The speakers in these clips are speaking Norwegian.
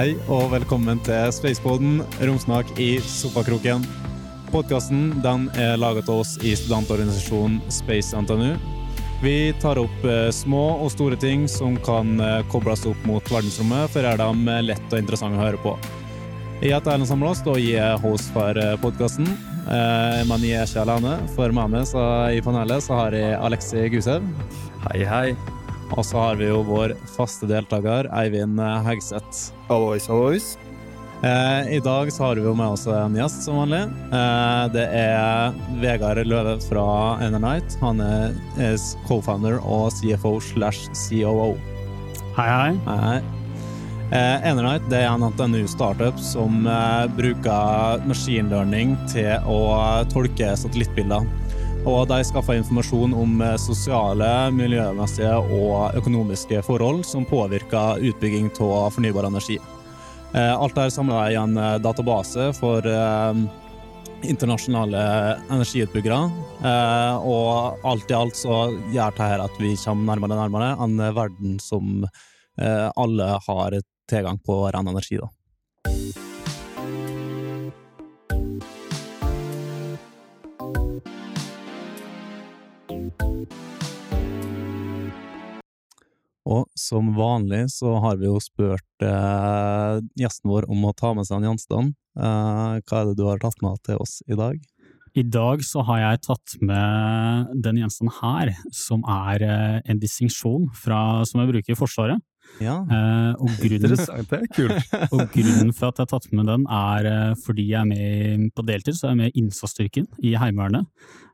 Hei og velkommen til Spaceboden, romsnak i sofakroken. Podkasten er laget av oss i studentorganisasjonen Space NTNU. Vi tar opp eh, små og store ting som kan eh, kobles opp mot verdensrommet, for å gjøre dem eh, lett og interessante å høre på. Jeg heter Erlend Samlåst og jeg er host for podkasten. Men jeg er ikke alene, for med meg i panelet så har jeg Alexi Gusev. Hei, hei. Og så har vi jo vår faste deltaker Eivind Hegseth. Hallois, hallois. Eh, I dag så har vi jo med oss en gjest, som vanlig. Eh, det er Vegard Løve fra Enernight. Han er, er co-founder og CFO slash COO. Hei, hei. hei. Eh, Enernight det er en NTNU-startup som bruker bruker maskinlearning til å tolke satellittbilder. Og de skaffer informasjon om eh, sosiale, miljømessige og økonomiske forhold som påvirker utbygging av fornybar energi. Eh, alt dette samla i en eh, database for internasjonale energiutbyggere. Og alt i alt så gjør dette at vi kommer nærmere og nærmere en verden som alle har tilgang på ren energi. da. Og som vanlig så har vi jo spurt eh, gjesten vår om å ta med seg en gjenstand. Eh, hva er det du har tatt med til oss i dag? I dag så har jeg tatt med den gjenstanden her, som er eh, en distinksjon som jeg bruker i Forsvaret. Ja, eh, og grunnen, Interessant, det er kult. og grunnen for at jeg har tatt med den, er eh, fordi jeg er med på deltid, så er jeg med i innsatsstyrken i Heimevernet.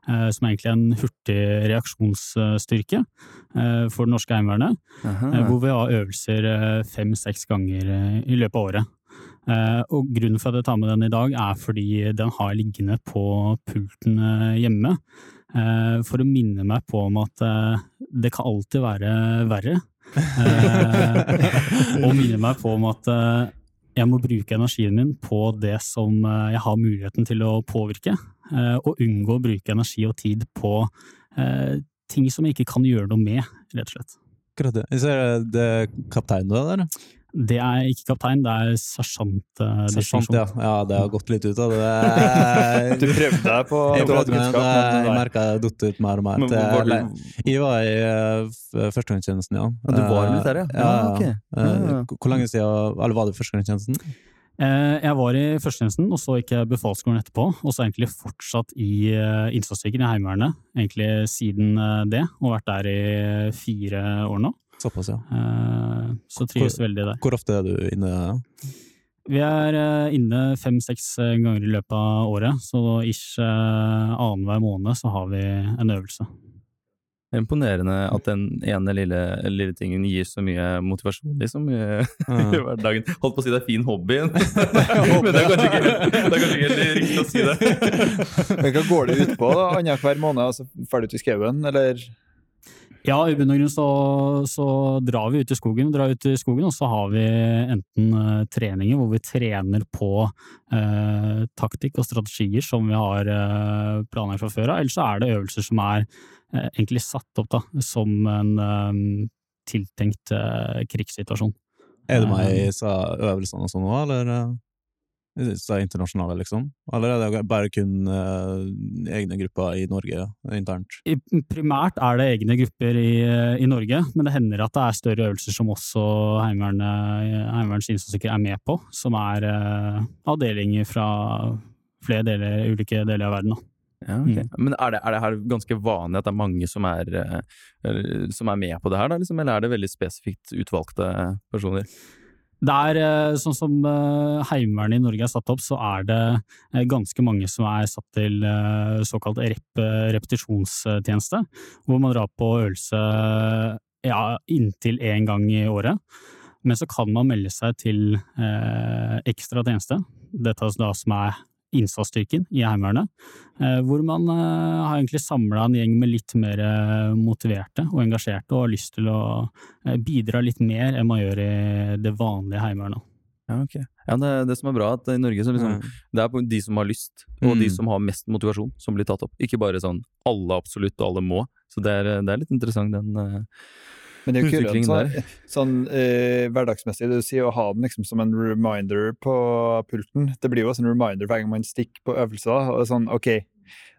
Eh, som er egentlig en hurtig reaksjonsstyrke eh, for det norske Heimevernet. Eh, hvor vi har øvelser fem-seks ganger i løpet av året. Og grunnen for at jeg tar med den i dag, er fordi den har liggende på pulten hjemme. For å minne meg på om at det kan alltid være verre. Og minner meg på om at jeg må bruke energien min på det som jeg har muligheten til å påvirke. Eh, og unngå å bruke energi og tid på eh, ting som jeg ikke kan gjøre noe med, rett og slett. Akkurat det. Det er du er der? Det er ikke kaptein, det er sersjant. Eh, sersjant, ja. ja. Det har gått litt ut av det. du prøvde deg på Jeg prøvde meg, jeg merka det datt ut mer og mer. Var du... Jeg var i uh, førstegangstjenesten, ja. Du var i militæret, ja? Ja, okay. ja. Hvor lenge siden Eller var du i førstegangstjenesten? Eh, jeg var i førstetjenesten, og så gikk jeg befalsskolen etterpå. Og så egentlig fortsatt i eh, innsatsstyrken i Heimevernet, egentlig siden eh, det. Og vært der i fire år nå. Såpass, ja. Så trives hvor, veldig der. Hvor ofte er du inne? Vi er inne fem-seks ganger i løpet av året, så ish annenhver måned så har vi en øvelse. Imponerende at den ene lille, lille, tingen gir så mye motivasjon, liksom, i, i hverdagen. Holdt på å si det er fin hobby, men det er kanskje ikke, det er kanskje ikke helt riktig å si det. men hva går det ut på? Annenhver måned, altså ferdig ut i skauen, eller? Ja, i bunn og grunn så, så, drar vi ut i skogen, drar ut i skogen, og så har vi enten uh, treninger hvor vi trener på uh, taktikk og strategier som vi har uh, planlagt fra før av, eller så er det øvelser som er Eh, egentlig satt opp da, som en um, tiltenkt krigssituasjon. Er det meg i øvelsene og sånn nå, eller? Så internasjonale, liksom? Eller er det bare kun uh, egne grupper i Norge internt? I, primært er det egne grupper i, i, Norge, men det hender at det er større øvelser som også Heimevernets innsatsstyrker er med på, som er uh, avdelinger fra flere deler, ulike deler av verden. Da. Ja, okay. mm. Men er det, er det, her ganske vanlig at det er mange som er, eh, som er med på det her, da, liksom? eller er det veldig spesifikt utvalgte personer? Det er eh, sånn som eh, Heimevernet i Norge er satt opp, så er det ganske mange som er satt til såkalt rep repetisjonstjeneste, hvor man drar på øvelse ja, inntil én gang i året. Men så kan man melde seg til eh, ekstra tjeneste, dette da som er innsatsstyrken i Heimevernet, eh, hvor man eh, har egentlig samla en gjeng med litt mer eh, motiverte og engasjerte og har lyst til å bidra litt mer enn man gjør i det vanlige Heimevernet. Ja, okay. Ja, det, det, som er bra, at i Norge så liksom, mm. det er de som har lyst, og mm. de som har mest motivasjon, som blir tatt opp. Ikke bare sånn alle absolutt og alle må. Så det er, det er litt interessant, den Men det er jo kult sånn, sånn eh, hverdagsmessig. Du sier å ha den liksom som en reminder på pulten. Det blir jo også en reminder hver gang man stikker på øvelser. Og sånn, OK,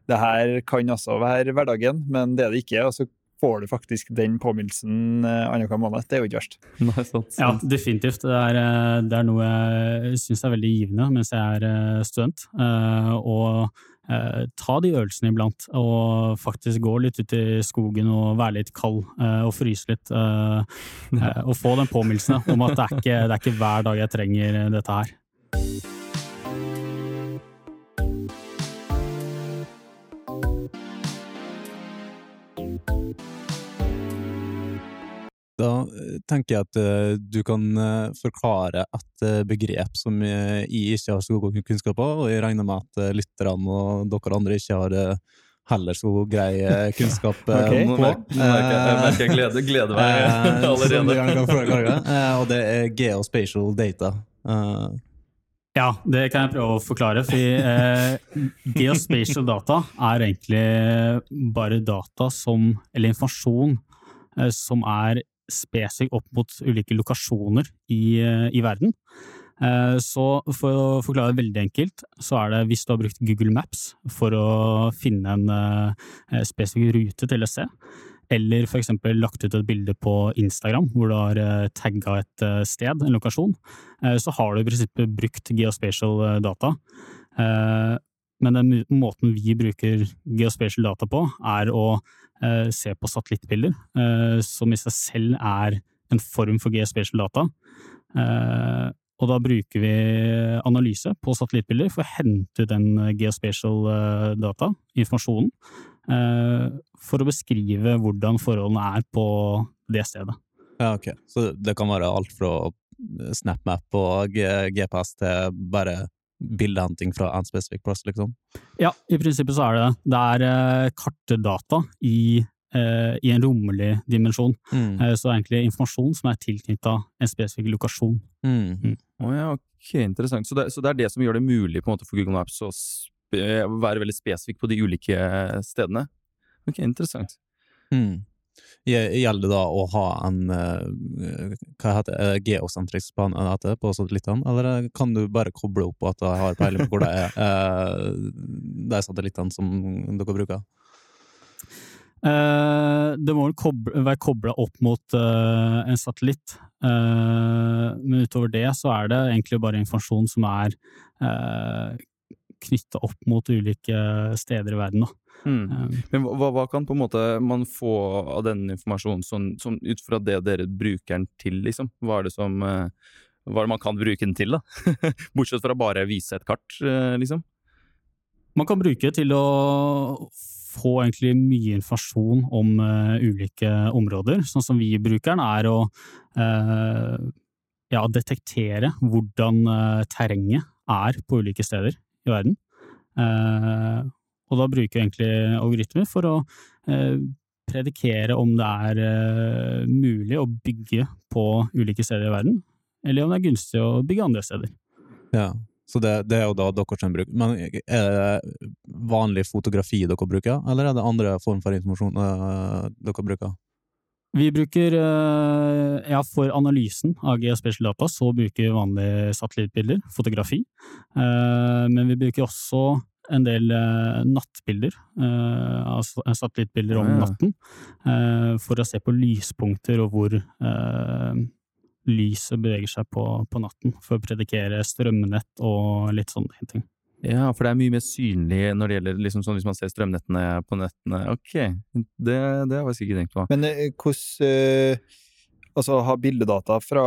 det her kan altså være hverdagen, men det er det ikke. Og så får du faktisk den påminnelsen eh, annenhver måned. Det er jo ikke verst. Nei, sant, Ja, definitivt. Det er, eh, det er noe jeg syns er veldig givende mens jeg er eh, student. eh, Og ta de øvelsene iblant, og faktisk gå litt ut i skogen og være litt kald eh, og fryse litt. eh, eh, Og få den påminnelsen om at det er, ikke, det er ikke hver dag jeg trenger dette her. Da eh, tenker jeg at eh, du kan eh, forklare et begrep som jeg ikke har så god kunnskap på, og jeg regner med at lytterne og dere andre ikke har heller så grei kunnskap okay. Ok. Nå på. merker, jeg, jeg merker jeg gleder, gleder meg allerede. Og det er geospatial data. Ja, det kan jeg prøve å forklare. For eh, geospatial data er egentlig bare data som, eller informasjon eh, som er spesifikk opp mot ulike lokasjoner i, eh, i verden. Eh, så for å forklare det veldig enkelt, så er det hvis du har brukt Google Maps for å finne en eh, spesifikk rute til sted, eller for eksempel lagt ut et bilde på Instagram hvor du har tagga et sted, en lokasjon, så har du i prinsippet brukt geospatial data. Men den måten vi bruker geospatial data på, er å se på satellittbilder, eh, som i seg selv er en form for geospatial data. Eh, Og da bruker vi analyse på satellittbilder for å hente ut den geospatial eh, data, informasjonen, eh, for å beskrive hvordan forholdene er på det stedet. Ja, ok. Så det kan være alt fra SnapMap og GPS til bare bildehenting fra en spesifikk plass, liksom? Ja, i prinsippet så er det det. Det er eh, kartedata i, eh, i en rommelig dimensjon. Mm. Eh, så det er egentlig informasjon som er tilknytta en spesifikk lokasjon. Mm. Å ja, ok, interessant. Så det, så det er det som gjør det mulig på en måte for Google Maps å spe, være veldig spesifikk på de ulike stedene? Ok, interessant. Mm. Gje- Gjelder det da å ha en eh, hva heter det, eh, geosentrisk heter på satellittene, eller eh, kan du bare koble opp at jeg har peiling på hvor det er, de satellittene som dere bruker? Uh, det må vel koble, være kobla opp mot uh, en satellitt, Uh, men utover det så er det egentlig bare informasjon som er knytta opp mot ulike steder i verden. Mm. Eh, Men hva, hva kan på en måte man få av den informasjonen sånn, sånn ut fra det dere bruker den til, liksom? Hva er det som eh, Hva er det man kan bruke den til, da? Bortsett fra bare vise et kart, eh, liksom? Man kan bruke det til å få egentlig mye informasjon om uh, ulike områder. Sånn som vi bruker den, er å uh, ja, detektere hvordan uh, terrenget er på ulike steder i verden. Eh, og da bruker vi egentlig algoritmer for å eh, predikere om det er eh, mulig å bygge på ulike steder i verden, eller om det er gunstig å bygge andre steder. Ja, så det, det er jo da dere som bruker, Men er det vanlig fotografi dere bruker, eller er det andre form for informasjon dere bruker? Vi bruker, eh, ja, for analysen av geospatial så bruker vi vanlige satellittbilder, fotografi. Eh, Men vi bruker også en del eh, nattbilder, altså satellittbilder om Ah, natten, for å se på lyspunkter og hvor lyset beveger seg på, på natten, for å predikere strømnett og litt sånne ting. Ja, for det er mye mer synlig når det gjelder liksom sånn hvis man ser strømnettene på nettene. Ok, det, det har jeg sikkert ikke tenkt på. Men eh, hvordan eh, Altså, ha bildedata fra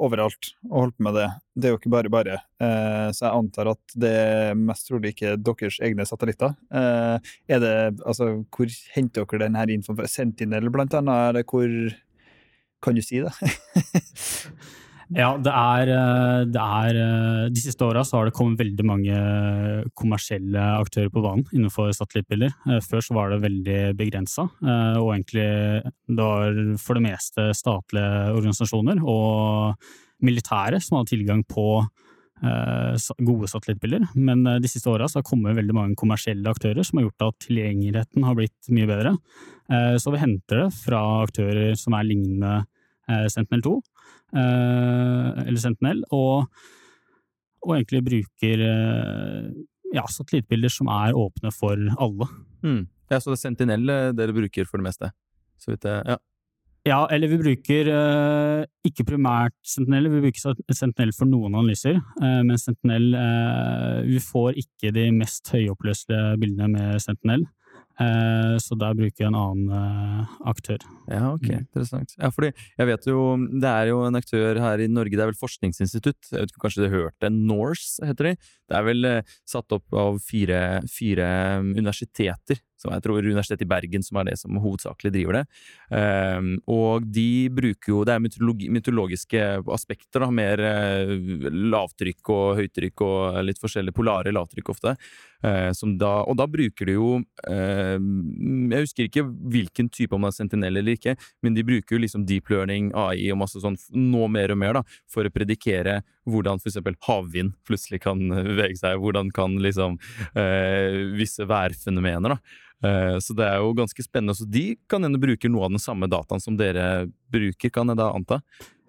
overalt og holde på med det, det er jo ikke bare bare. Eh, så jeg antar at det er mest trolig ikke deres egne satellitter. Eh, er det Altså, hvor henter dere den her infoen fra? Sentinel, blant annet? Eller hvor Kan du si det? Ja, det er, eh, det er eh, De siste åra har det kommet veldig mange kommersielle aktører på banen innenfor satellittbilder. Eh, Før så var det veldig begrensa, og egentlig det var for det meste statlige organisasjoner og militære som hadde tilgang på gode satellittbilder. Men de siste åra har kommet veldig mange kommersielle aktører som har gjort at tilgjengeligheten har blitt mye bedre. Så vi henter det fra aktører som er lignende Sentinel-2, eller Sentinel, og, og egentlig bruker ja, satellittbilder som er åpne for alle. Mm. Ja, Så det er Sentinel eh, dere bruker for det meste? Så vidt jeg, ja. Ja, eller vi bruker ikke primært Sentinel, vi bruker Sentinel for noen analyser. Men Sentinel Vi får ikke de mest høyoppløselige bildene med Sentinel. Eh, så der bruker jeg en annen eh, aktør. Ja, ok, mm. interessant. Ja, fordi jeg vet jo, Det er jo en aktør her i Norge, det er vel forskningsinstitutt, jeg vet ikke, kanskje du hørte Norse, heter de? Det er vel eh, satt opp av fire, fire universiteter som jeg tror Universitetet i Bergen som er det som hovedsakelig driver det. Um, og de bruker jo Det er mytologi, mytologiske aspekter, da, mer uh, lavtrykk og høytrykk og litt forskjellige polare lavtrykk ofte. Uh, da, og da bruker de jo uh, Jeg husker ikke hvilken type, om det er sentinell eller ikke, men de bruker jo liksom deep learning, AI og masse sånn nå mer og mer da, for å predikere hvordan f.eks. havvind plutselig kan bevege seg, hvordan kan liksom visse værfenomener da, Eh, så det er jo ganske spennende. Så de kan hende bruker noe av den samme dataen som dere bruker, kan jeg da anta?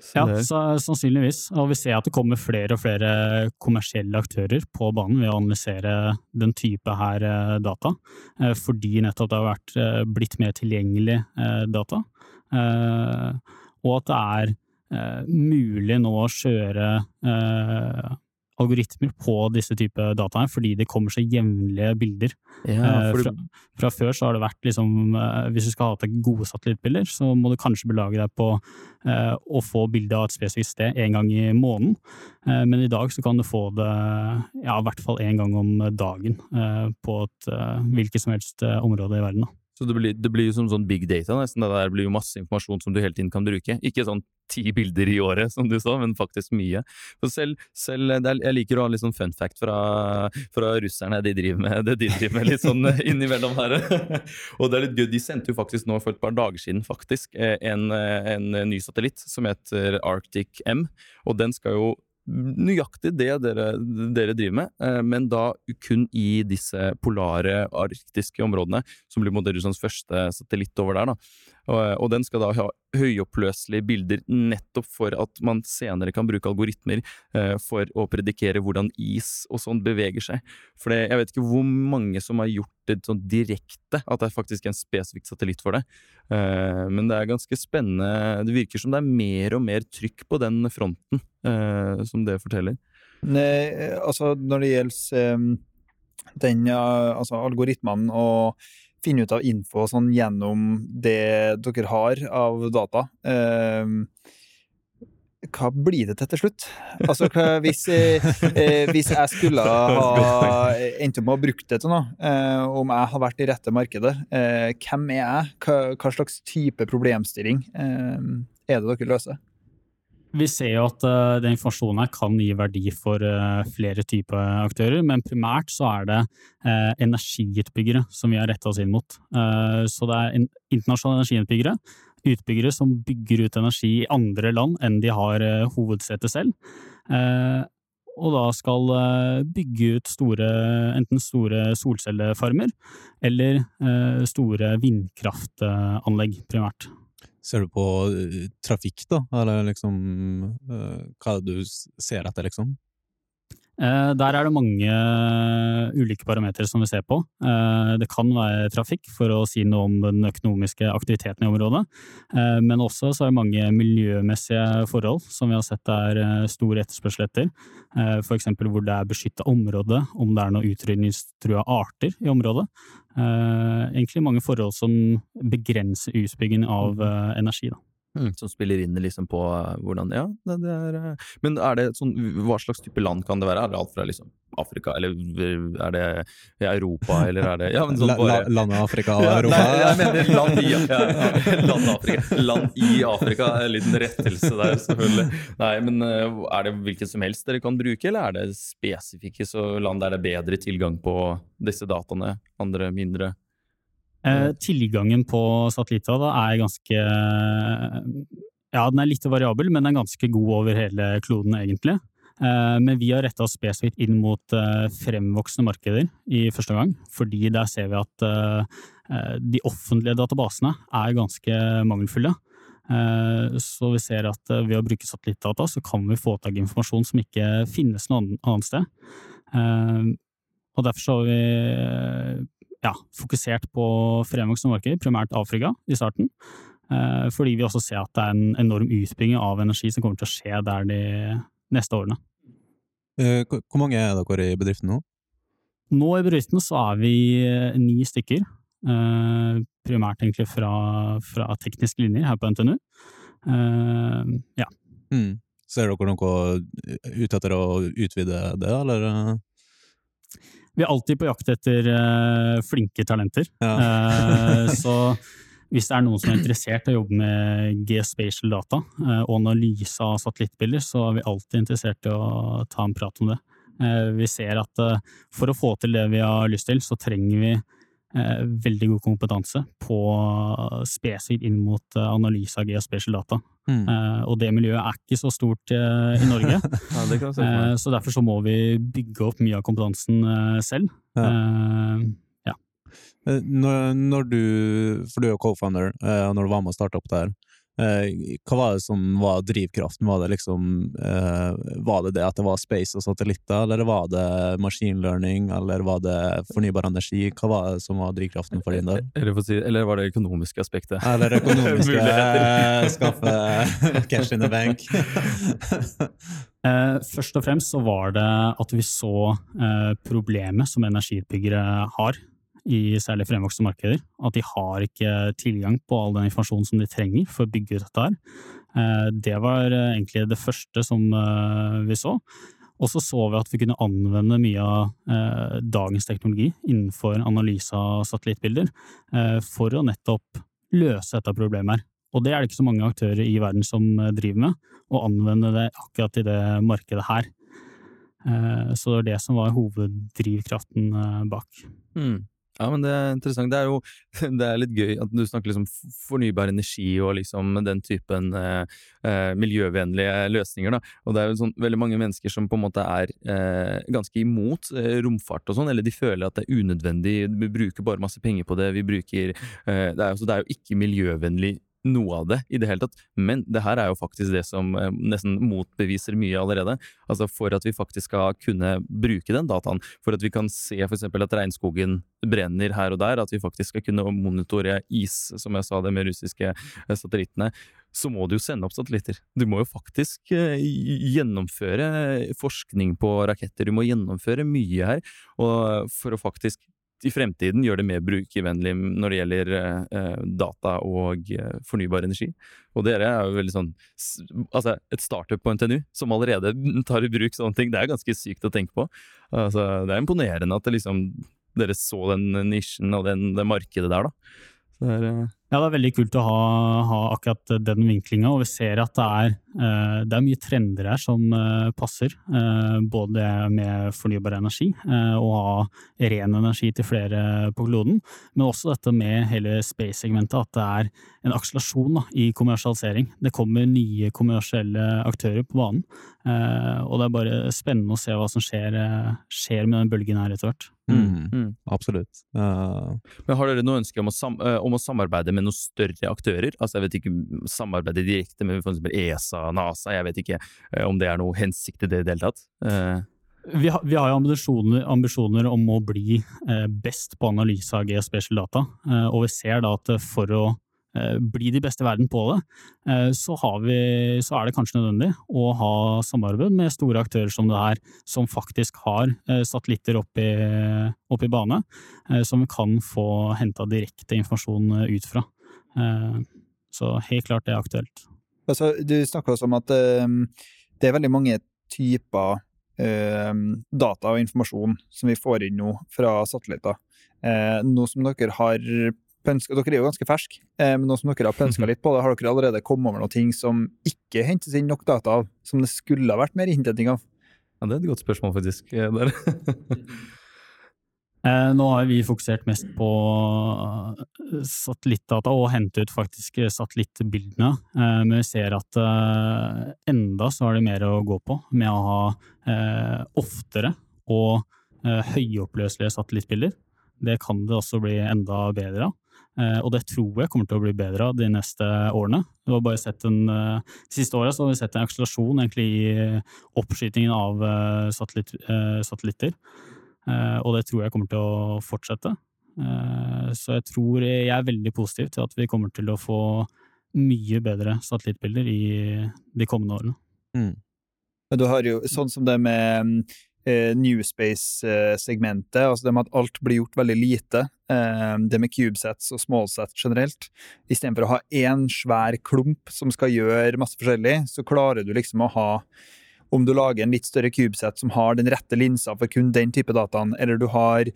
Så ja, så, sannsynligvis. Og vi ser at det kommer flere og flere kommersielle aktører på banen ved å analysere den type her eh, data, eh, fordi nettopp det har vært, blitt mer tilgjengelig data. Og at det er mulig nå å kjøre algoritmer på disse type dataene, fordi det kommer så jevnlige bilder. Ja, eh, fra, fra, før så har det vært liksom eh, Hvis du skal ha til gode satellittbilder, så må du kanskje belage deg på eh, å få bilde av et spesifikt sted en gang i måneden. Eh, men i dag så kan du få det ja, i hvert fall én gang om dagen eh, på et eh, hvilket som helst område i verden. Da. Så det blir, det blir som sånn big data, nesten. Det der blir jo masse informasjon som du hele tiden kan bruke. Ikke sånn ti bilder i året, som du sa, men faktisk mye. For selv, selv er, Jeg liker å ha litt sånn fun fact fra, fra russerne, de driver med, det de driver med litt sånn innimellom her. og det er litt gøy. De sendte jo faktisk nå for et par dager siden faktisk en, en ny satellitt som heter Arctic M, og den skal jo nøyaktig det dere, dere, driver med, eh, men da kun i disse polare, arktiske områdene, som blir Russlands første satellitt over der. da. Og, og, den skal da ha høyoppløselige bilder nettopp for at man senere kan bruke algoritmer eh, for å predikere hvordan is og sånn beveger seg. For jeg vet ikke hvor mange som har gjort det sånn direkte, at det er faktisk en spesifikk satellitt for det. Eh, men det er ganske spennende. Det virker som det er mer og mer trykk på den fronten, eh, som det forteller. Nei, altså når det gjelder den, altså algoritmene og finne ut av info sånn gjennom det dere har av data. Eh, hva blir det til til slutt? Altså, hva, hvis, eh, eh hvis, jeg skulle ha endt opp med å bruke det til noe, eh, om jeg har vært i rette markedet, eh, hvem er jeg? Hva, hva, slags type problemstilling eh, er det dere løser? Vi ser jo at uh, den informasjonen her kan gi verdi for uh, flere typer aktører, men primært så er det uh, energiutbyggere som vi har retta oss inn mot. så det er internasjonale energiutbyggere, utbyggere som bygger ut energi i andre land enn de har hovedsete selv. og da skal bygge ut store, enten store solcellefarmer eller store vindkraftanlegg, primært. Ser du på uh, trafikk, da, eller liksom uh, Hva er det du ser etter, liksom? Eh, der er det mange ulike parametere som vi ser på. Det kan være trafikk, for å si noe om den økonomiske aktiviteten i området. Men også så er det mange miljømessige forhold som vi har sett er stor etterspørsel etter. F.eks. hvor det er beskytta område, om det er noen utrydningstrua arter i området. Eh, egentlig mange forhold som begrenser utbyggingen av energi. Da. Mm, som spiller inn liksom på uh, hvordan Ja, det, det er Men er det sånn, hva slags type land kan det være? Er det alt fra liksom Afrika, eller er det Europa, eller er det ja, men sånn bare, Landet Afrika og Europa? Nei, jeg mener land i, ja, land Afrika. Land i Afrika, en liten rettelse der, selvfølgelig. Nei, men er det hvilket som helst dere kan bruke, eller er det spesifikke land der det er bedre tilgang på disse dataene, andre mindre? Eh, tilgangen på satellitter er ganske Ja, den er litt variabel, men den er ganske god over hele kloden, egentlig. Men vi har retta oss spesifikt inn mot fremvoksende markeder i første gang, fordi der ser vi at de offentlige databasene er ganske mangelfulle. Så vi ser at ved å bruke satellittdata, så kan vi få tak i informasjon som ikke finnes noe annet sted. Og derfor så har vi ja, fokusert på fremvoksende markeder, primært Afrika i starten. Eh, fordi vi også ser at det er en enorm utbygging av energi som kommer til å skje der de neste årene. Eh, hvor mange er dere i bedriften nå? Nå i bedriften så er vi eh, ni stykker. Primært egentlig fra, fra tekniske linjer her på NTNU. Ja. Mm. Ser dere noe ute etter å utvide det, eller? Vi er alltid på jakt etter uh, flinke talenter. Ja. uh, så hvis det er noen som er interessert i å jobbe med geospatial data uh, og analyse av satellittbilder, så er vi alltid interessert i å ta en prat om det. Vi ser at for å få til det vi har lyst til, så trenger vi Eh, veldig god kompetanse på spesifikt inn mot eh, analyse av geospatial data. Mm. Uh, og det miljøet er ikke så stort uh, i Norge. ja, uh, så derfor så må vi bygge opp mye av kompetansen selv. Ja. ja. Når, når, du, for du er jo co-founder, og når du var med å starte opp det her, hva var det som var drivkraften? Var det liksom eh, Var det det at det var space og satellitter, eller var det machine learning, eller var det fornybar energi? Hva var det som var drivkraften for din del? Eller, si, eller var det økonomiske aspektet? Eller økonomiske Skaffe cash in the bank. Eh, først og fremst så var det at vi så problemet som energiutbyggere har i særlig fremvoksende markeder. At de har ikke tilgang på all den informasjonen som de trenger for å bygge ut dette her. Eh, det var eh, egentlig det første som eh, vi så. Og så så vi at vi kunne anvende mye av dagens teknologi innenfor analyse av satellittbilder for å nettopp løse dette problemet her. Og det er det ikke så mange aktører i verden som driver med, å anvende det akkurat i det markedet her. Så det var det som var hoveddrivkraften bak. Mm. Ja, men det er interessant. Det er jo det er litt gøy at du snakker liksom fornybar energi og liksom den typen eh, eh, miljøvennlige løsninger, da. Og det er jo sånn veldig mange mennesker som på en måte er eh, ganske imot eh, romfart og sånn, eller de føler at det er unødvendig, vi bruker bare masse penger på det, vi bruker eh, det, er, altså, det er jo ikke miljøvennlig noe av det i det hele tatt, men det her er jo faktisk det som eh, nesten motbeviser mye allerede. Altså For at vi faktisk skal kunne bruke den dataen, for at vi kan se f.eks. at regnskogen brenner her og der, at vi faktisk skal kunne monitore is, som jeg sa det med russiske eh, satellittene, så må du jo sende opp satellitter. Du må jo faktisk eh, gjennomføre forskning på raketter, du må gjennomføre mye her, og for å faktisk i fremtiden gjør det mer brukervennlig når det gjelder eh, data og eh, fornybar energi. Og dere er jo veldig sånn Altså, et startup på NTNU som allerede tar i bruk sånne ting, det er ganske sykt å tenke på. Altså, det er imponerende at det liksom, dere så den nisjen og den, det markedet der, da. Så Det er, eh, ja, det er veldig kult å ha, ha akkurat den vinklinga, og vi ser at det er, eh, det er mye trender her som eh, passer. Både med fornybar energi, og ha ren energi til flere på kloden, men også dette med hele space-segmentet, at det er en akselerasjon i kommersialisering. Det kommer nye kommersielle aktører på banen, og det er bare spennende å se hva som skjer, skjer med den bølgen her etter hvert. Mm, mm. Absolutt. Uh, Men har dere noe ønske om å, sam uh, om å, samarbeide med noen større aktører? Altså, jeg vet ikke, Samarbeide direkte med f.eks. ESA, NASA, jeg vet ikke uh, om det er noe hensikt i det i det hele tatt? Vi har, vi har, jo ambisjoner, ambisjoner, om å bli best på analyse av geospatial data, og vi ser da at for å Eh, bli de beste i verden på det, eh, så, vi, så, er det kanskje nødvendig å ha samarbeid med store aktører som det her, som faktisk har eh, satellitter opp i, opp i bane, som vi kan få henta direkte informasjon ut fra. Så helt klart det er aktuelt. Altså, du snakker også om at det er veldig mange typer data og informasjon som vi får inn nå fra satellitter. Nå som dere har pønska Dere er jo ganske ferske, eh, men nå som dere har pønska litt på det, har dere allerede kommet over noen ting som ikke hentes inn nok data av, som det skulle ha vært mer innhenting av? Ja, Det er et godt spørsmål, faktisk. Der. Eh, nå har vi fokusert mest på eh, satellittdata og hente ut faktisk satellittbildene, eh, men vi ser at enda så har det mer å gå på med å ha oftere og høyoppløselige satellittbilder. Det kan det også bli enda bedre av. Og det tror jeg kommer til å bli bedre av de neste årene. Vi har bare sett en, de siste åra har vi sett en akselerasjon egentlig i oppskytingen av satellitt, satellitter. Eh, og det tror jeg kommer til å fortsette. Eh, så jeg tror jeg er veldig positiv til at vi kommer til å få mye bedre satellittbilder i de kommende årene. Mm. Men du har jo sånn som det med eh, Newspace-segmentet, altså det med at alt blir gjort veldig lite, eh, det med cubesets og smallsets generelt, istedenfor å ha én svær klump som skal gjøre masse forskjellig, så klarer du liksom å ha om du lager en litt større cubesett som har den rette linsa for kun den type dataen, eller du har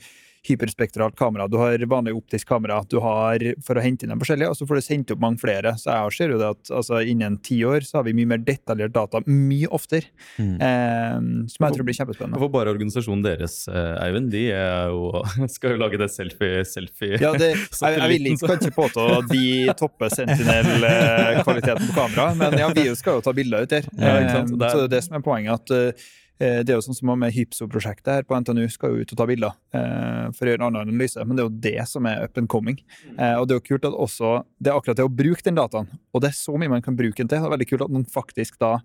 hyperspektralt kamera, du har vanlig optisk kamera du har for å hente inn de forskjellige, og så får du sendt opp mange flere. Så jeg ser jo det at altså, innen ti år så har vi mye mer detaljert data mye oftere. Mm. Eh, som jeg tror blir kjempespennende. Hvorfor bare organisasjonen deres, eh, Eivind, de jo, skal jo lage det selfie-selfie Ja, det, jeg, jeg, vil ikke, kan ikke påstå at de topper Sentinel-kvaliteten på kamera, men ja, vi skal jo ta bilder ut der. Ja, eh, så det er det som er poenget. at Eh, det er jo sånn som med Hypso-prosjektet her på NTNU, skal jo ut og ta bilder eh, for å gjøre en annen analyse, men det er jo det som er up and coming. Eh, og det er jo kult at også Det er akkurat det å bruke den dataen, og det er så mye man kan bruke den til. Det er veldig kult at man faktisk da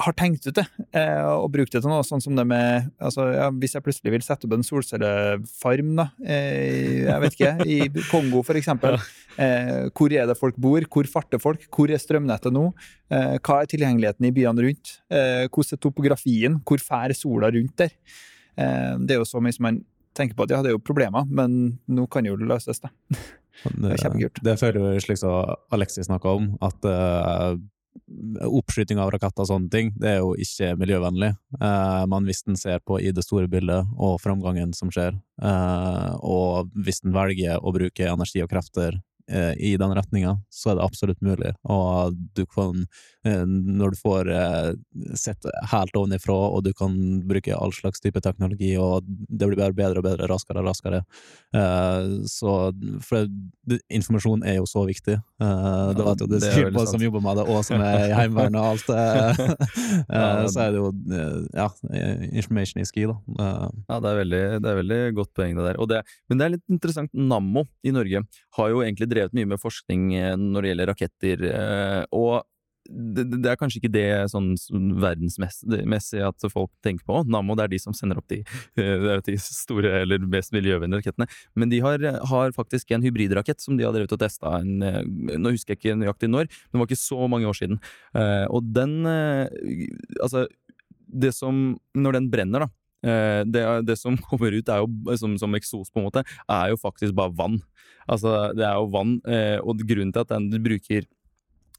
har tenkt ut det, eh, og brukt det til noe sånn som det med altså, ja, Hvis jeg plutselig vil sette opp en solcellefarm, da, eh, jeg vet ikke, i Kongo eksempel, eh, hvor er det folk bor, hvor farter folk, hvor er strømnettet nå, eh, hva er tilgjengeligheten i byene rundt, eh, hvordan er topografien, hvor fær sola rundt der? Eh, det er jo så mye som man tenker på at ja, det er jo problemer, men nå kan jo det løses, da. Det er kjempekult. Det føler jo slik som Alexis snakka om, at oppskyting av raketter og sånne ting, det er jo ikke miljøvennlig. Eh, men hvis en ser på i det store bildet og framgangen som skjer, eh, og hvis en velger å bruke energi og krefter i den retninga, så er det absolutt mulig. Og du kan, eh, når du får eh, sett helt ovenifra, og du kan bruke all slags type teknologi, og det blir bare bedre og bedre, raskere og raskere. Så For informasjon er jo så viktig. Det vet jo det, sikkert på som jobber med det, og som er i Heimevernet og alt. Så er det jo ja, information is key, da. Ja, det er veldig, det er veldig godt poeng, det der. Det, men det er litt interessant. Nammo i Norge har jo egentlig drevet drevet mye med forskning eh, når det gjelder raketter. Eh, og det, det, er kanskje ikke det sånn verdensmessig at folk tenker på. Nammo det er de som sender opp de, eh, de store eller mest miljøvennlige rakettene. Men de har, har, faktisk en hybridrakett som de har drevet og testa Nå husker jeg ikke nøyaktig når, men det var ikke så mange år siden. Og den Altså, det som Når den brenner, da, Eh, det, det, som kommer ut jo, som, som, eksos, på en måte, er jo faktisk bare vann. Altså, det er jo vann, eh, og grunnen til at den bruker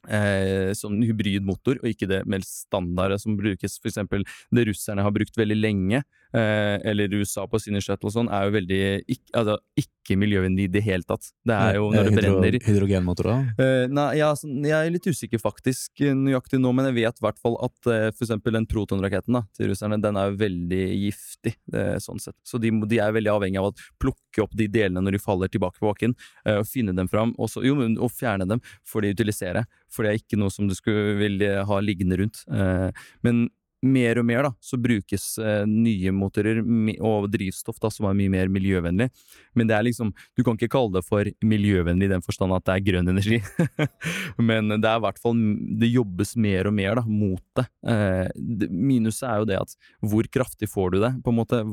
eh, sånn hybridmotor, og ikke det mer standarde som brukes, for eksempel det russerne har brukt veldig lenge, eh, eller USA på sine shuttle og sånn, er jo veldig ikke, altså, ikke miljøvennlig i det hele tatt. Det er jo når det brenner Hydrogenmotorer? Eh, nei, ja, så, jeg er litt usikker faktisk nøyaktig nå, men jeg vet i hvert fall at eh, for eksempel den protonraketten til russerne, den er jo veldig giftig, eh, sånn sett. Så de, de, er veldig avhengig av å plukke opp de delene når de faller tilbake på bakken, eh, og finne dem fram, og, så, jo, og fjerne dem for de utiliserer for det er ikke noe som du skulle ville ha liggende rundt. Eh, men mer og mer da, så brukes eh, nye motorer og drivstoff da, som er mye mer miljøvennlig. Men det er liksom, du kan ikke kalle det for miljøvennlig i den forstand at det er grønn energi. Men det er i hvert fall, det jobbes mer og mer da, mot det. Eh, minuset er jo det at hvor kraftig får du det, på en måte,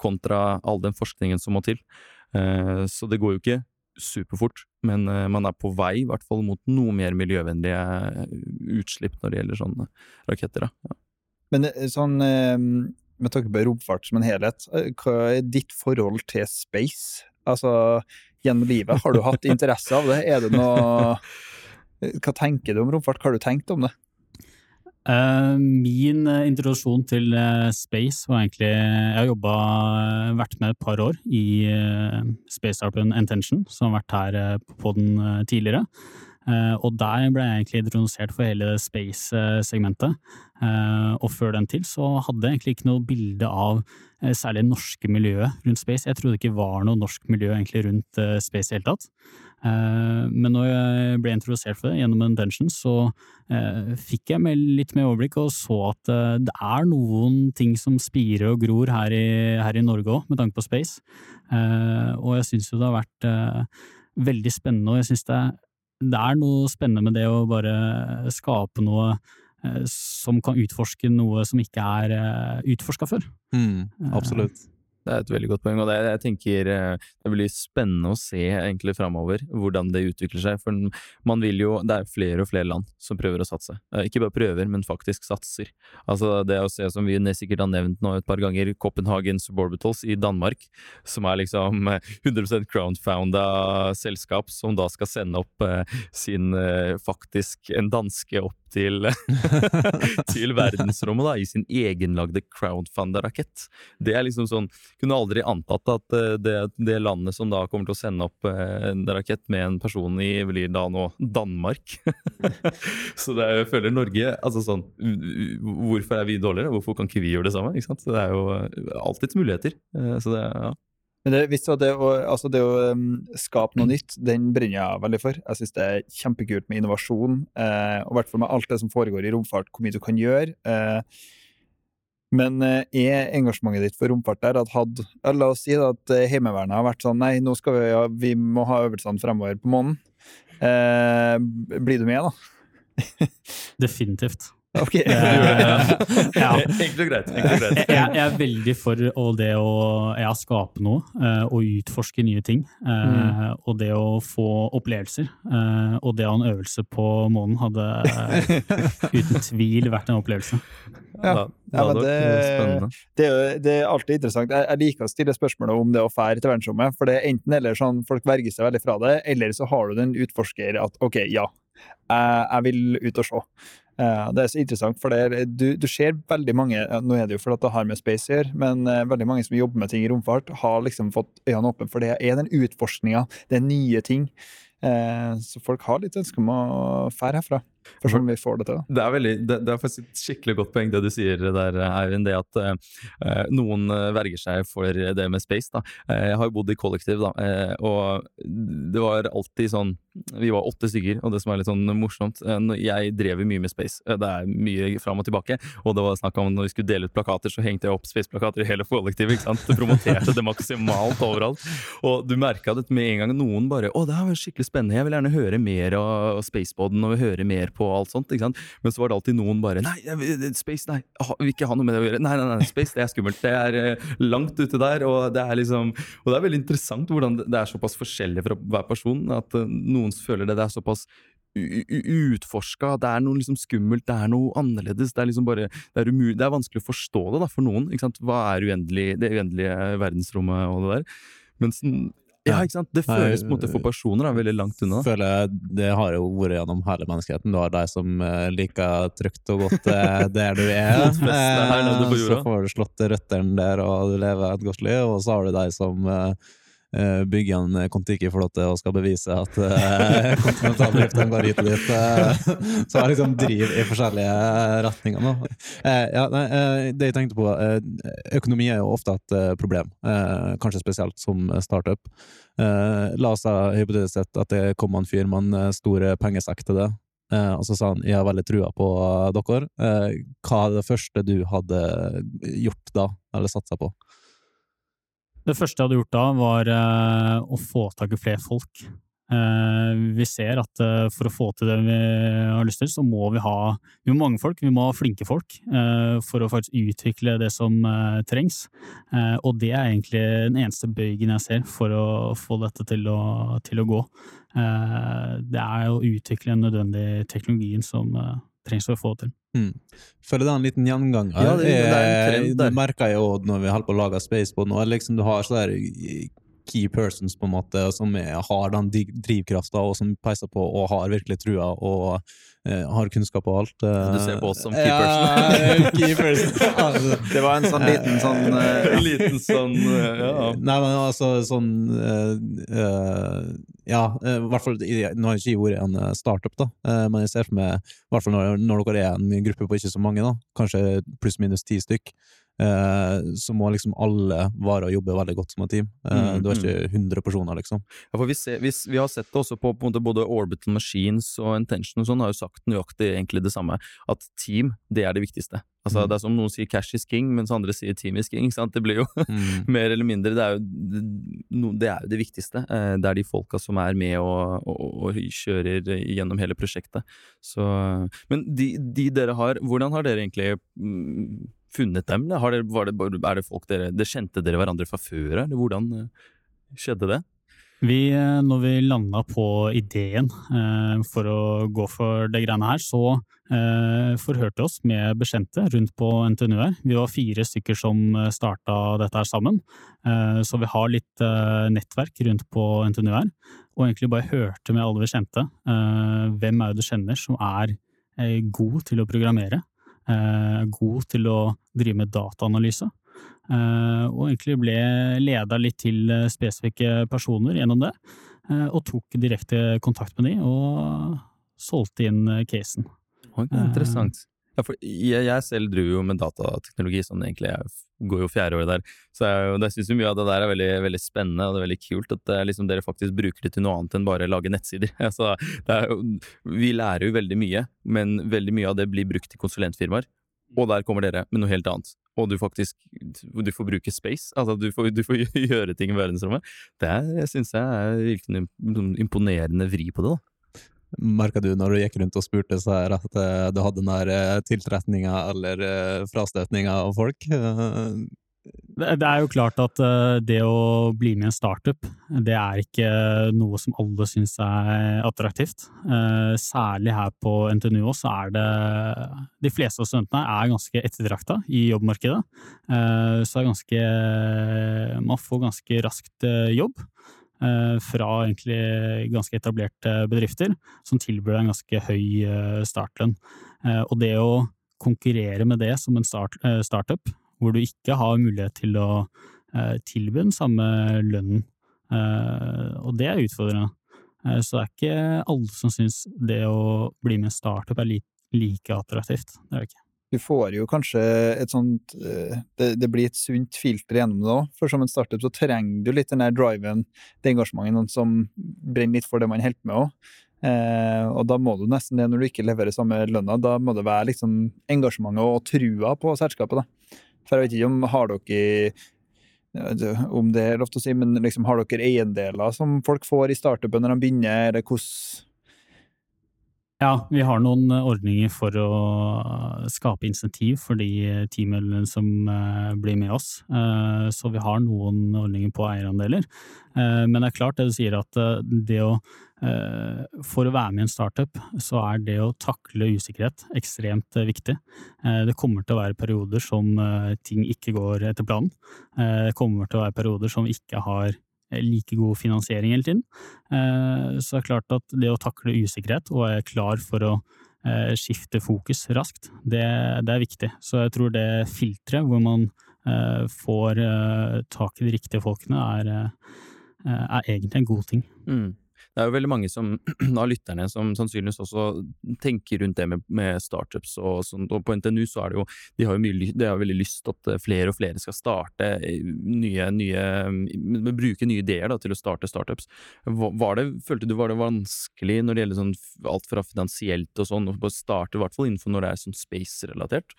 kontra all den forskningen som må til. Eh, så det går jo ikke superfort, men uh, man er på vei i hvert fall mot noe mer miljøvennlige eh, utslipp når det gjelder sånne raketter. da. Ja. Men eh, sånn med tanke på romfart som en helhet, hva er ditt forhold til space? Altså gjennom livet, har du hatt interesse av det? Er det noe Hva tenker du om romfart? Hva har du tenkt om det? Min introduksjon til space var egentlig Jeg har jobba, vært med et par år i Space Arpen Intention, som har vært her på den tidligere. Og der ble jeg egentlig introdusert for hele space-segmentet. og før den til så hadde jeg egentlig ikke noe bilde av særlig det norske miljøet rundt space. Jeg trodde det ikke var noe norsk miljø egentlig rundt space i hele tatt. Eh, men når jeg ble introdusert for det gjennom en dungeon, så eh, fikk jeg litt mer overblikk og så at eh, det er noen ting som spirer og gror her i, her i Norge òg, med tanke på space. Og jeg syns jo det har vært veldig spennende, og jeg syns det, det, er noe spennende med det å bare skape noe som kan utforske noe som ikke er utforska før. Mm, absolutt. Det er et veldig godt poeng, og det, jeg tenker eh, det blir spennende å se egentlig framover hvordan det utvikler seg. For man vil jo Det er flere og flere land som prøver å satse. Eh, ikke bare prøver, men faktisk satser. Altså det å se, som vi sikkert har nevnt nå et par ganger, Copenhagen Suborbitals i Danmark, som er liksom 100 eh, crownfounda selskap, som da skal sende opp sin faktisk en danske opp til, til verdensrommet da, i sin egenlagde crowdfunder-rakett. Det er liksom sånn Kunne aldri antatt at eh, det, det, landet som da kommer til å sende opp eh, en rakett med en person i, blir da nå Danmark. Så det er, jeg føler Norge altså sånn, Hvorfor er vi dårligere? Hvorfor kan ikke vi gjøre det samme? Ikke sant? Det er jo eh, alltids muligheter. Så det, ja. Men det, hvis det, å, altså det å um, skape noe nytt, den brenner jeg veldig for. Jeg syns det er kjempekult med innovasjon, eh, og i hvert fall med alt det som foregår i romfart, hvor mye du kan gjøre. Eh, men eh, er engasjementet ditt for romfart der at hadde La oss si at eh, Heimevernet har vært sånn Nei, nå skal vi, ja, vi må ha øvelsene fremover på månen. Eh, blir du med, da? Definitivt. Ok. Eh, ja. Enkelt og greit. Enkelt og greit. jeg, jeg, er veldig for det å ja, skape noe uh, og utforske nye ting. Uh, mm. Og det å få opplevelser. Uh, og det å ha en øvelse på månen hadde uten tvil vært en opplevelse. Ja, ja men det, det, er, det, er alltid interessant. Jeg, jeg, liker å stille spørsmålet om det å fære til verdensrommet. For det er enten eller sånn folk verger seg veldig fra det, eller så har du den utforsker at ok, ja, jeg, jeg vil ut og se. Uh, det er så interessant, for det, du, du, ser veldig mange Nå er det jo fordi det har med space å gjøre, men uh, veldig mange som jobber med ting i romfart, har liksom fått øynene åpne for det er den utforskninga, det er nye ting. Uh, så folk har litt ønske om å fære herfra. Sånn vi får det til. Det er, veldig, det, det er faktisk et skikkelig godt poeng det du sier der, Eivind. Det at uh, noen verger seg for det med space. da. Jeg har jo bodd i kollektiv, da, og det var alltid sånn Vi var åtte stykker, og det som er litt sånn morsomt Jeg drev mye med space. det er mye fram og tilbake. Og det var snakk om når vi skulle dele ut plakater, så hengte jeg opp space-plakater i hele kollektivet. ikke sant? Det promoterte det maksimalt overalt. Og du merka det med en gang noen bare 'Å, det her var skikkelig spennende, jeg vil gjerne høre mer av Spaceboden', og høre mer på alt sånt. ikke sant? Men så var det alltid noen bare Nei, space, nei, jeg vil ikke ha noe med det å gjøre. Nei, nei, nei, space, det er skummelt. Det er uh, langt ute der, og det er liksom Og det er veldig interessant hvordan det er såpass forskjellig fra hver person, at uh, noen føler det, det er såpass utforska, det er noe liksom skummelt, det er noe annerledes. Det er liksom bare, det er, umulig, det er vanskelig å forstå det da, for noen. ikke sant? Hva er uendelig, det uendelige verdensrommet og det der? Mens ja, ikke sant? Det føles på en måte for personer da, veldig langt unna. Føler jeg Det har jo vært gjennom hele menneskeheten. Du har de som uh, liker trygt og godt uh, der du er. uh, så får du slått røttene der, og du lever et godt liv. Og så har du de som bygger en Kon-Tiki-flåte og skal bevise at uh, kontinentaldriften går hit og dit. så jeg liksom driver i forskjellige retninger. Nå. ja, nei, det jeg tenkte på, økonomi er jo ofte et problem, kanskje spesielt som startup. Eh, la oss da hypotetisk sett at det kom en fyr med en eh, stor pengesekk til det, eh, og så sa han 'jeg har veldig trua på dere'. hva er det første du hadde gjort da, eller satsa på? Det første jeg hadde gjort da, var å få tak i flere folk. Eh, vi ser at eh, for å få til det vi har lyst til, så må vi ha vi må mange folk, vi må ha flinke folk eh, for å faktisk utvikle det som trengs. Og det er egentlig den eneste bøygen jeg ser for å få dette til å, til å gå. Det er å utvikle den nødvendige teknologien som trengs for å få til. Mm. Føler det er en liten gjenganger. Ja, det, det er en trend der. Det merker jeg jo når vi holder på å lage Spacebod nå. Liksom du har sånn key persons på en måte, som er, har den drivkrafta og som peiser på og har virkelig trua og uh, har kunnskap og alt. Uh, du ser på oss som key person? key person. det var en sånn liten sånn uh, Liten sånn ja. Nei, men altså sånn ja, i hvert fall Nå har ikke jeg vært en startup, da, men jeg ser for meg, i hvert fall når, når dere er en gruppe på ikke så mange, da, kanskje pluss-minus ti stykk, eh, så må liksom alle vare og jobbe veldig godt som et team. Eh, Mm, du er ikke 100 personer, liksom. Ja, for vi, ser, vi, vi har sett det også på, på både Orbital Machines og Intention og sånn, har jo sagt nøyaktig egentlig det samme, at team, det er det viktigste. Altså, Mm. Det er som noen sier cash is king, mens andre sier team is king. Det blir jo Mm. mer eller mindre, det er jo det, no, det, er jo det viktigste. Eh, Det er de folka som er med og, og, og kjører gjennom hele prosjektet. Så, men de, de dere har, hvordan har dere egentlig mm, funnet dem? Var det, er det folk dere det Kjente dere hverandre fra før, eller hvordan eh, skjedde det? Vi, eh, når vi landa på ideen eh, for å gå for det greiene her, så eh, forhørte oss med bekjente rundt på NTNU her. Vi var fire stykker som starta dette her sammen, eh, så vi har litt eh, nettverk rundt på NTNU her. Og egentlig bare hørte med alle vi kjente. Eh, hvem er det du kjenner som er eh, god til å programmere? Eh, god til å drive med dataanalyse? Eh, og egentlig ble leda litt til eh, spesifikke personer gjennom det, og tok direkte kontakt med de og solgte inn casen. Interessant. Ja, for jeg, jeg selv driver jo med datateknologi, sånn egentlig. Jeg går jo fjerde året der. Så jeg, jeg syns mye av det der er veldig, veldig spennende og det er veldig kult at er liksom, dere faktisk bruker det til noe annet enn bare lage nettsider. Altså, er, vi lærer jo veldig mye, men veldig mye av det blir brukt i konsulentfirmaer. Og der kommer dere med noe helt annet. Og du faktisk du får bruke space. Altså du får, du får gjøre ting i verdensrommet. Det syns jeg er virkelig imponerende vri på det. da. Merka du når du gikk rundt og spurte så her at eh, du hadde den der tiltretninga eller uh, frastøtninga av folk? Eh, Det det er jo klart at eh, det å bli med i en startup, det er ikke noe som alle syns er attraktivt. Eh, Særlig her på NTNU også er det De fleste av studentene er ganske etterdrakta i jobbmarkedet. Så Så er ganske Man får ganske raskt eh, jobb. Eh, Fra egentlig ganske etablerte bedrifter, som tilbyr deg en ganske høy eh, startlønn. Eh, Og det å konkurrere med det som en start, startup, hvor du ikke har mulighet til å tilby den samme lønnen. Og det er utfordrende. Så det er ikke alle som syns det å bli med i startup er like attraktivt. Det er det ikke. Du får jo kanskje et sånt eh, Det, det blir et sunt filter gjennom det òg, for som en startup så trenger du litt den der driven, det engasjementet, noen som brenner litt for det man holder på med òg. Eh, og da må du nesten det når du ikke leverer samme lønna. Da må det være liksom engasjementet og trua på selskapet, da. For jeg vet ikke om har dere om det er lov til å si, men liksom, har dere eiendeler som folk får i startupen når de begynner, eller hvordan Ja, vi har noen eh, ordninger for å eh, skape insentiv for de teammedlemmene som eh, blir med oss. Eh, Så vi har noen ordninger på eierandeler. Eh, Men det er klart det du sier at eh, det å eh, For å være med i en startup, så er det å takle usikkerhet ekstremt eh, viktig. Eh, Det kommer til å være perioder som eh, ting ikke går etter planen. Eh, Det kommer til å være perioder som ikke har eh, like god finansiering hele tiden. Eh, Så det er klart at det å takle usikkerhet og være klar for å eh, skifte fokus raskt, det, det er viktig. Så jeg tror det filteret hvor man eh, får eh, tak i de riktige folkene, er, eh, er egentlig en god ting. Mm. Det er jo veldig mange som, av lytterne som sannsynligvis også tenker rundt det med, med startups og sånt, og på NTNU så er det jo De har jo mye, de har veldig lyst til at flere og flere skal starte eh, nye, nye mm, Bruke nye ideer da, til å starte startups. Var det, følte du var det vanskelig når det gjelder sånn alt fra finansielt og sånn, å starte, i hvert fall innenfor når det er sånn space-relatert?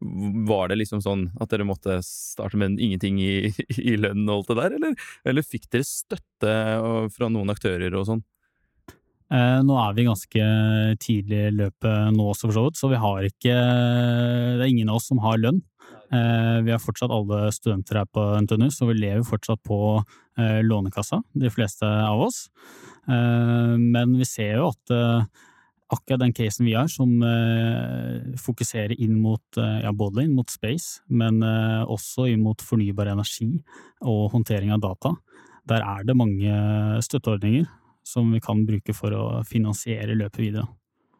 Var det liksom sånn at dere måtte starte med ingenting i, i lønn og alt det der, eller, eller fikk dere støtte fra noen aktører og sånn? Eh, Nå er vi ganske tidlig i løpet nå også, for så vidt, så vi har ikke Det er ingen av oss som har lønn. Eh, Vi har fortsatt alle studenter her på NTNU, så vi lever fortsatt på eh, Lånekassa, de fleste av oss. Eh, Men vi ser jo at eh, akkurat den casen vi har, som eh, fokuserer inn mot, eh, ja, både inn mot space, men eh, også inn mot fornybar energi og håndtering av data, der er det mange støtteordninger som vi kan bruke for å finansiere løpet videre.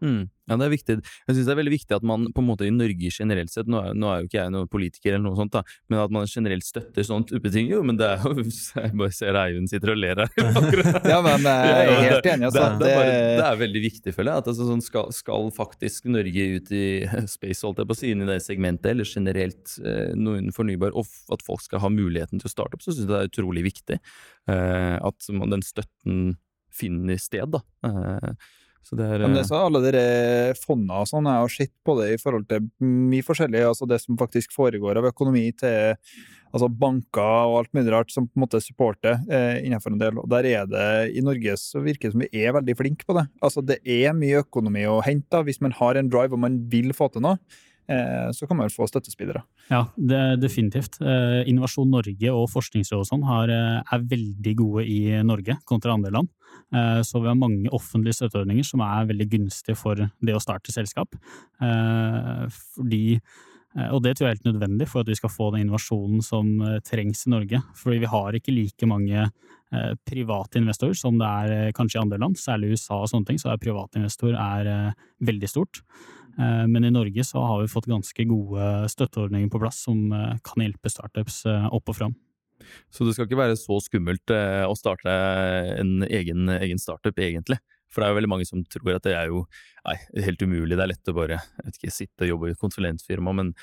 Mm. Ja, det er viktig. Jeg syns det er veldig viktig at man på en måte i Norge generelt sett, nå er, nå er jo ikke jeg noen politiker eller noe sånt, da, men at man generelt støtter sånt, type ting. Jo, men det er jo Jeg bare ser Eivind sitter og ler her. ja, men jeg er helt enig. Altså, det, det, er bare, det, er veldig viktig, føler jeg. At altså, sånn skal, skal, faktisk Norge ut i space, holdt jeg på å si, inn i det segmentet, eller generelt eh, noe fornybar, og at folk skal ha muligheten til å starte opp, så syns jeg det er utrolig viktig eh, at man, den støtten finner sted, da. Eh, er, Men det er så alle dere fondene og sånn, jeg har sett på det i forhold til mye forskjellig, altså det som faktisk foregår av økonomi til altså banker og alt mulig rart som på en måte supporter eh, innenfor en del. Og der er det, I Norge så virker det som vi er veldig flinke på det. Altså Det er mye økonomi å hente hvis man har en drive og man vil få til noe. Eh, så kan man få støttespillere. Ja, definitivt. Eh, Innovasjon Norge og Forskningsrådet sånn eh, er veldig gode i Norge kontra andre land. Så vi har mange offentlige støtteordninger som er veldig gunstige for det å starte selskap. Fordi og det tror jeg er helt nødvendig for at vi skal få den innovasjonen som trengs i Norge. Fordi vi har ikke like mange private investorer som det er kanskje i andre land. Særlig i USA og sånne ting, så er private investor er veldig stort. Eh, men i Norge så har vi fått ganske gode støtteordninger på plass som eh, kan hjelpe startups eh, opp og fram. Så det skal ikke være så skummelt å starte en egen, egen startup, egentlig? For det er jo veldig mange som tror at det er jo nei, helt umulig, det er lett å bare ikke, sitte og jobbe i et konsulentfirma, men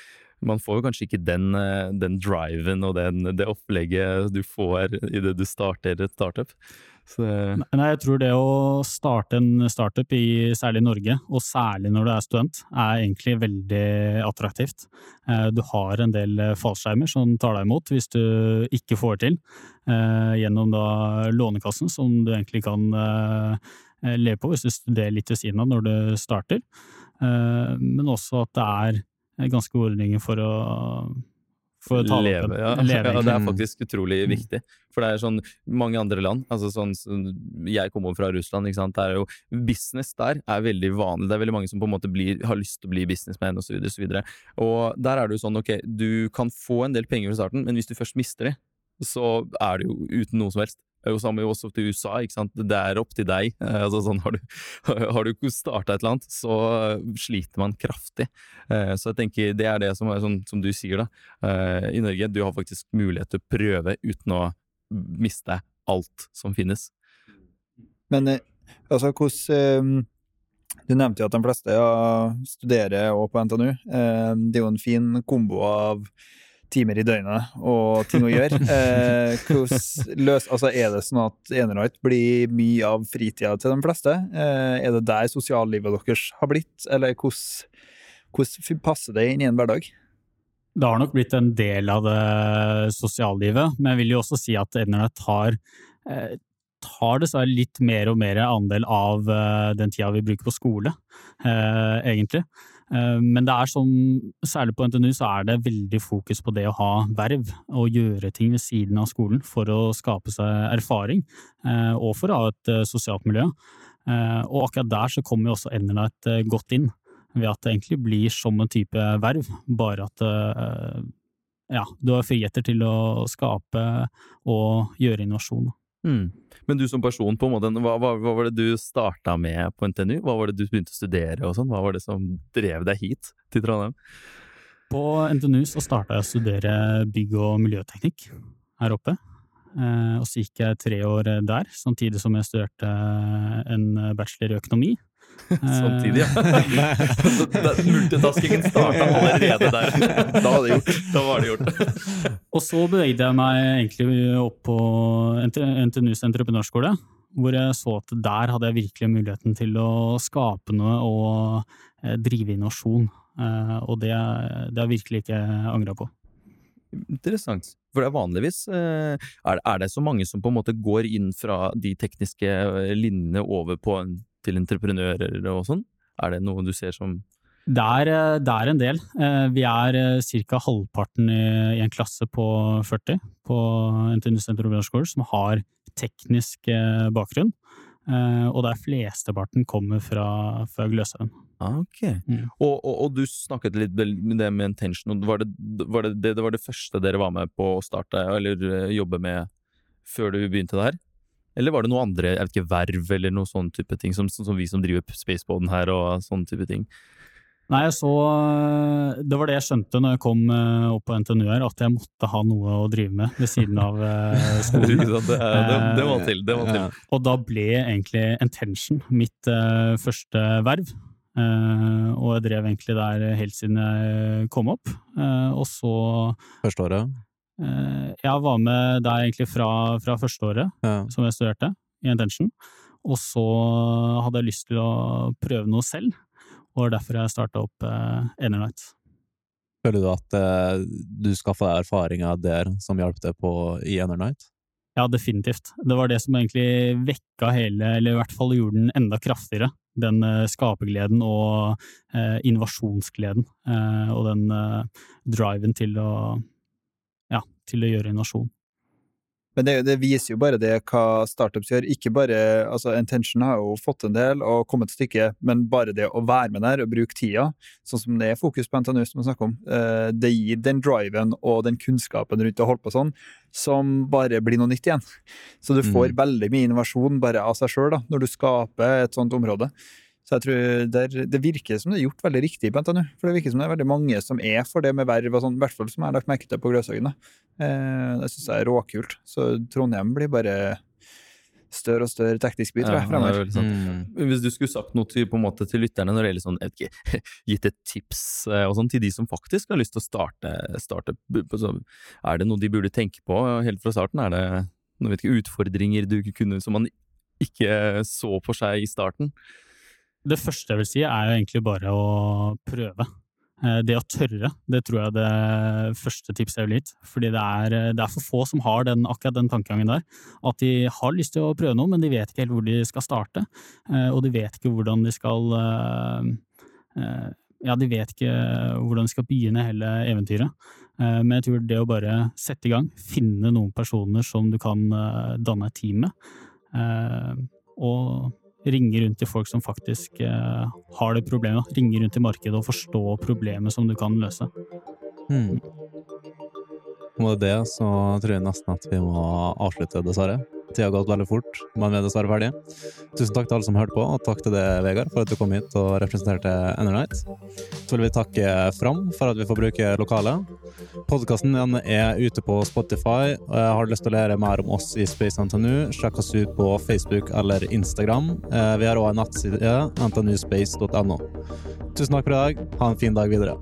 man får jo kanskje ikke den, den driven og den, det opplegget du får idet du starter et startup. Nei, jeg tror det å starte en startup, i særlig Norge, og særlig når du er student, er egentlig veldig attraktivt. Eh, du har en del fallskjermer som tar deg imot hvis du ikke får til, eh, gjennom da Lånekassen, som du egentlig kan eh, leve på hvis du studerer litt ved siden av når du starter. Men også at det er ganske gode ordninger for å for å ta leve, ja. leve, ja. Det er faktisk utrolig mm. viktig. For det er sånn mange andre land altså sånn, Jeg kommer fra Russland. ikke sant? Det er jo, business der er veldig vanlig. Det er veldig mange som på en måte blir, har lyst til å bli businessman osv. Og, så videre, og der er det jo sånn ok, du kan få en del penger fra starten, men hvis du først mister det, så er det jo uten noe som helst. Er jo også til USA. ikke sant? Det er opp til deg. Eh, altså sånn, Har du, har du starta et eller annet, så sliter man kraftig. Eh, så jeg tenker det er det som er sånn som du sier, da. Eh, I Norge, du har faktisk mulighet til å prøve uten å miste alt som finnes. Men altså, hvordan Du nevnte jo at de fleste ja, studerer òg på NTNU. Det er jo en fin kombo av timer i døgnet og ting å gjøre. Eh, løs, altså er det sånn at Enerlight blir mye av fritida til de fleste? Eh, er det der sosiallivet deres har blitt, eller hvordan passer det inn i en hverdag? Det har nok blitt en del av det sosiallivet, men jeg vil jo også si at Enerlight har eh, tar dessverre litt mer og mer andel av uh, den tida vi bruker på skole, uh, egentlig. Uh, men det er sånn, særlig på NTNU, så er det veldig fokus på det å ha verv og gjøre ting ved siden av skolen for å skape seg erfaring, og for å ha et sosialt miljø. Og akkurat der så kommer jo også Enerlight godt inn, ved at det egentlig blir som en type verv, bare at ja, du har friheter til å skape og gjøre innovasjon. Mm. Men du som person, på en måte, hva, hva, hva var det du starta med på NTNU? Hva var det du begynte å studere og sånn? Hva var det som drev deg hit til Trondheim? På NTNU så starta jeg å studere bygg- og miljøteknikk her oppe. Eh, og så gikk jeg tre år der, samtidig som jeg studerte en bachelor i økonomi. Samtidig, ja. Multitaskingen starta allerede der. Da var det gjort. Da var det gjort. og så bevegde jeg meg egentlig opp på NTNUs entreprenørskole, hvor jeg så at der hadde jeg virkelig muligheten til å skape noe og eh, drive innovasjon. Eh, og det, det har jeg virkelig ikke angra på. Interessant. For det er vanligvis eh, er det så mange som på en måte går inn fra de tekniske linjene over på en til entreprenører og sånn? Er det noe du ser som det er, eh, det er en del. Eh, vi er eh, ca. halvparten i en klasse på 40 på NTNUs entreprenørskole som har teknisk bakgrunn. Og der flesteparten kommer fra, fra Gløshaugen. Ah, ok. Mm. Og, og, og, du snakket litt med det med intention. Var det var det, det, det var det første dere var med på å starte eller jobbe med før du begynte der? Eller var det noe andre, jeg vet ikke, verv eller noe sånn type ting, som, som vi som driver Spaceboden her og sånne type ting? Nei, jeg så Det var det jeg skjønte når jeg kom eh, opp på NTNU her, at jeg måtte ha noe å drive med ved siden av eh, skolen. det, det, det var til. Det var til. Og da ble egentlig Intention mitt uh, første verv. Uh, og jeg drev egentlig der helt siden jeg kom opp. Uh, og så Første året? Jeg var med der egentlig fra, fra første året ja. som jeg studerte, i Intention. Og så hadde jeg lyst til å prøve noe selv og det var derfor jeg starta opp eh, Enernight. Føler du at eh, du skaffa deg erfaringa der som hjalp deg på i Enernight? Ja, definitivt. Det var det som egentlig vekka hele, eller i hvert fall gjorde den enda kraftigere. Den eh, skapergleden og eh, innovasjonsgleden, eh, og den eh, driven til å, til å gjøre innovasjon. Men det, det, viser jo bare det hva startups gjør. Ikke bare, altså Intention har jo fått en del og kommet et stykke, men bare det å være med der og bruke tida, sånn som det er fokus på NTNU, som vi snakker om, eh, det gir den driven og den kunnskapen rundt å holde på sånn, som bare blir noe nytt igjen. Så du får mm. veldig mye innovasjon bare av seg sjøl når du skaper et sånt område. Så jeg tror det, det, virker som det er gjort veldig riktig på NTNU. For det virker som det er veldig mange som er for det med verv og sånn, i hvert fall som jeg har lagt merke til på Gløshaugen. Eh, det syns jeg er råkult. Så Trondheim blir bare større og større teknisk by, tror jeg, fremover. Sånn. Mm. Hvis du skulle sagt noe til, på en måte, til lytterne når det gjelder sånn, ikke, gitt et tips eh, og sånn, til de som faktisk har lyst til å starte, starte så Er det noe de burde tenke på helt fra starten? Er det noen vet ikke, utfordringer du kunne, som man ikke så for seg i starten? Det første jeg vil si, er jo egentlig bare å prøve. Eh, det å tørre, det tror jeg er det første tipset jeg vil gitt. Fordi det er, det er, for få som har den, akkurat den tankegangen der. At de har lyst til å prøve noe, men de vet ikke helt hvor de skal starte. Eh, og de vet ikke hvordan de skal eh, Ja, de vet ikke hvordan de skal begynne hele eventyret. Men jeg tror det å bare sette i gang, finne noen personer som du kan danne et team med, og ringe rundt til folk som faktisk eh, har det problemet. Ringe rundt i markedet og forstå problemet som du kan løse. Hmm. Med det så tror jeg nesten at vi må avslutte, dessverre. Tida har gått veldig fort, men vi er dessverre ferdige. Tusen takk til alle som hørte på, og takk til deg, Vegard, for at du kom hit og representerte Enernight. Så vil vi takke Fram for at vi får bruke lokalet. Podkasten er ute på Spotify. Har du lyst til å lære mer om oss i Space NTNU, sjekk oss ut på Facebook eller Instagram. Eh, vi har òg en nettside, ntnuspace.no. Tusen takk for i dag. Ha en fin dag videre.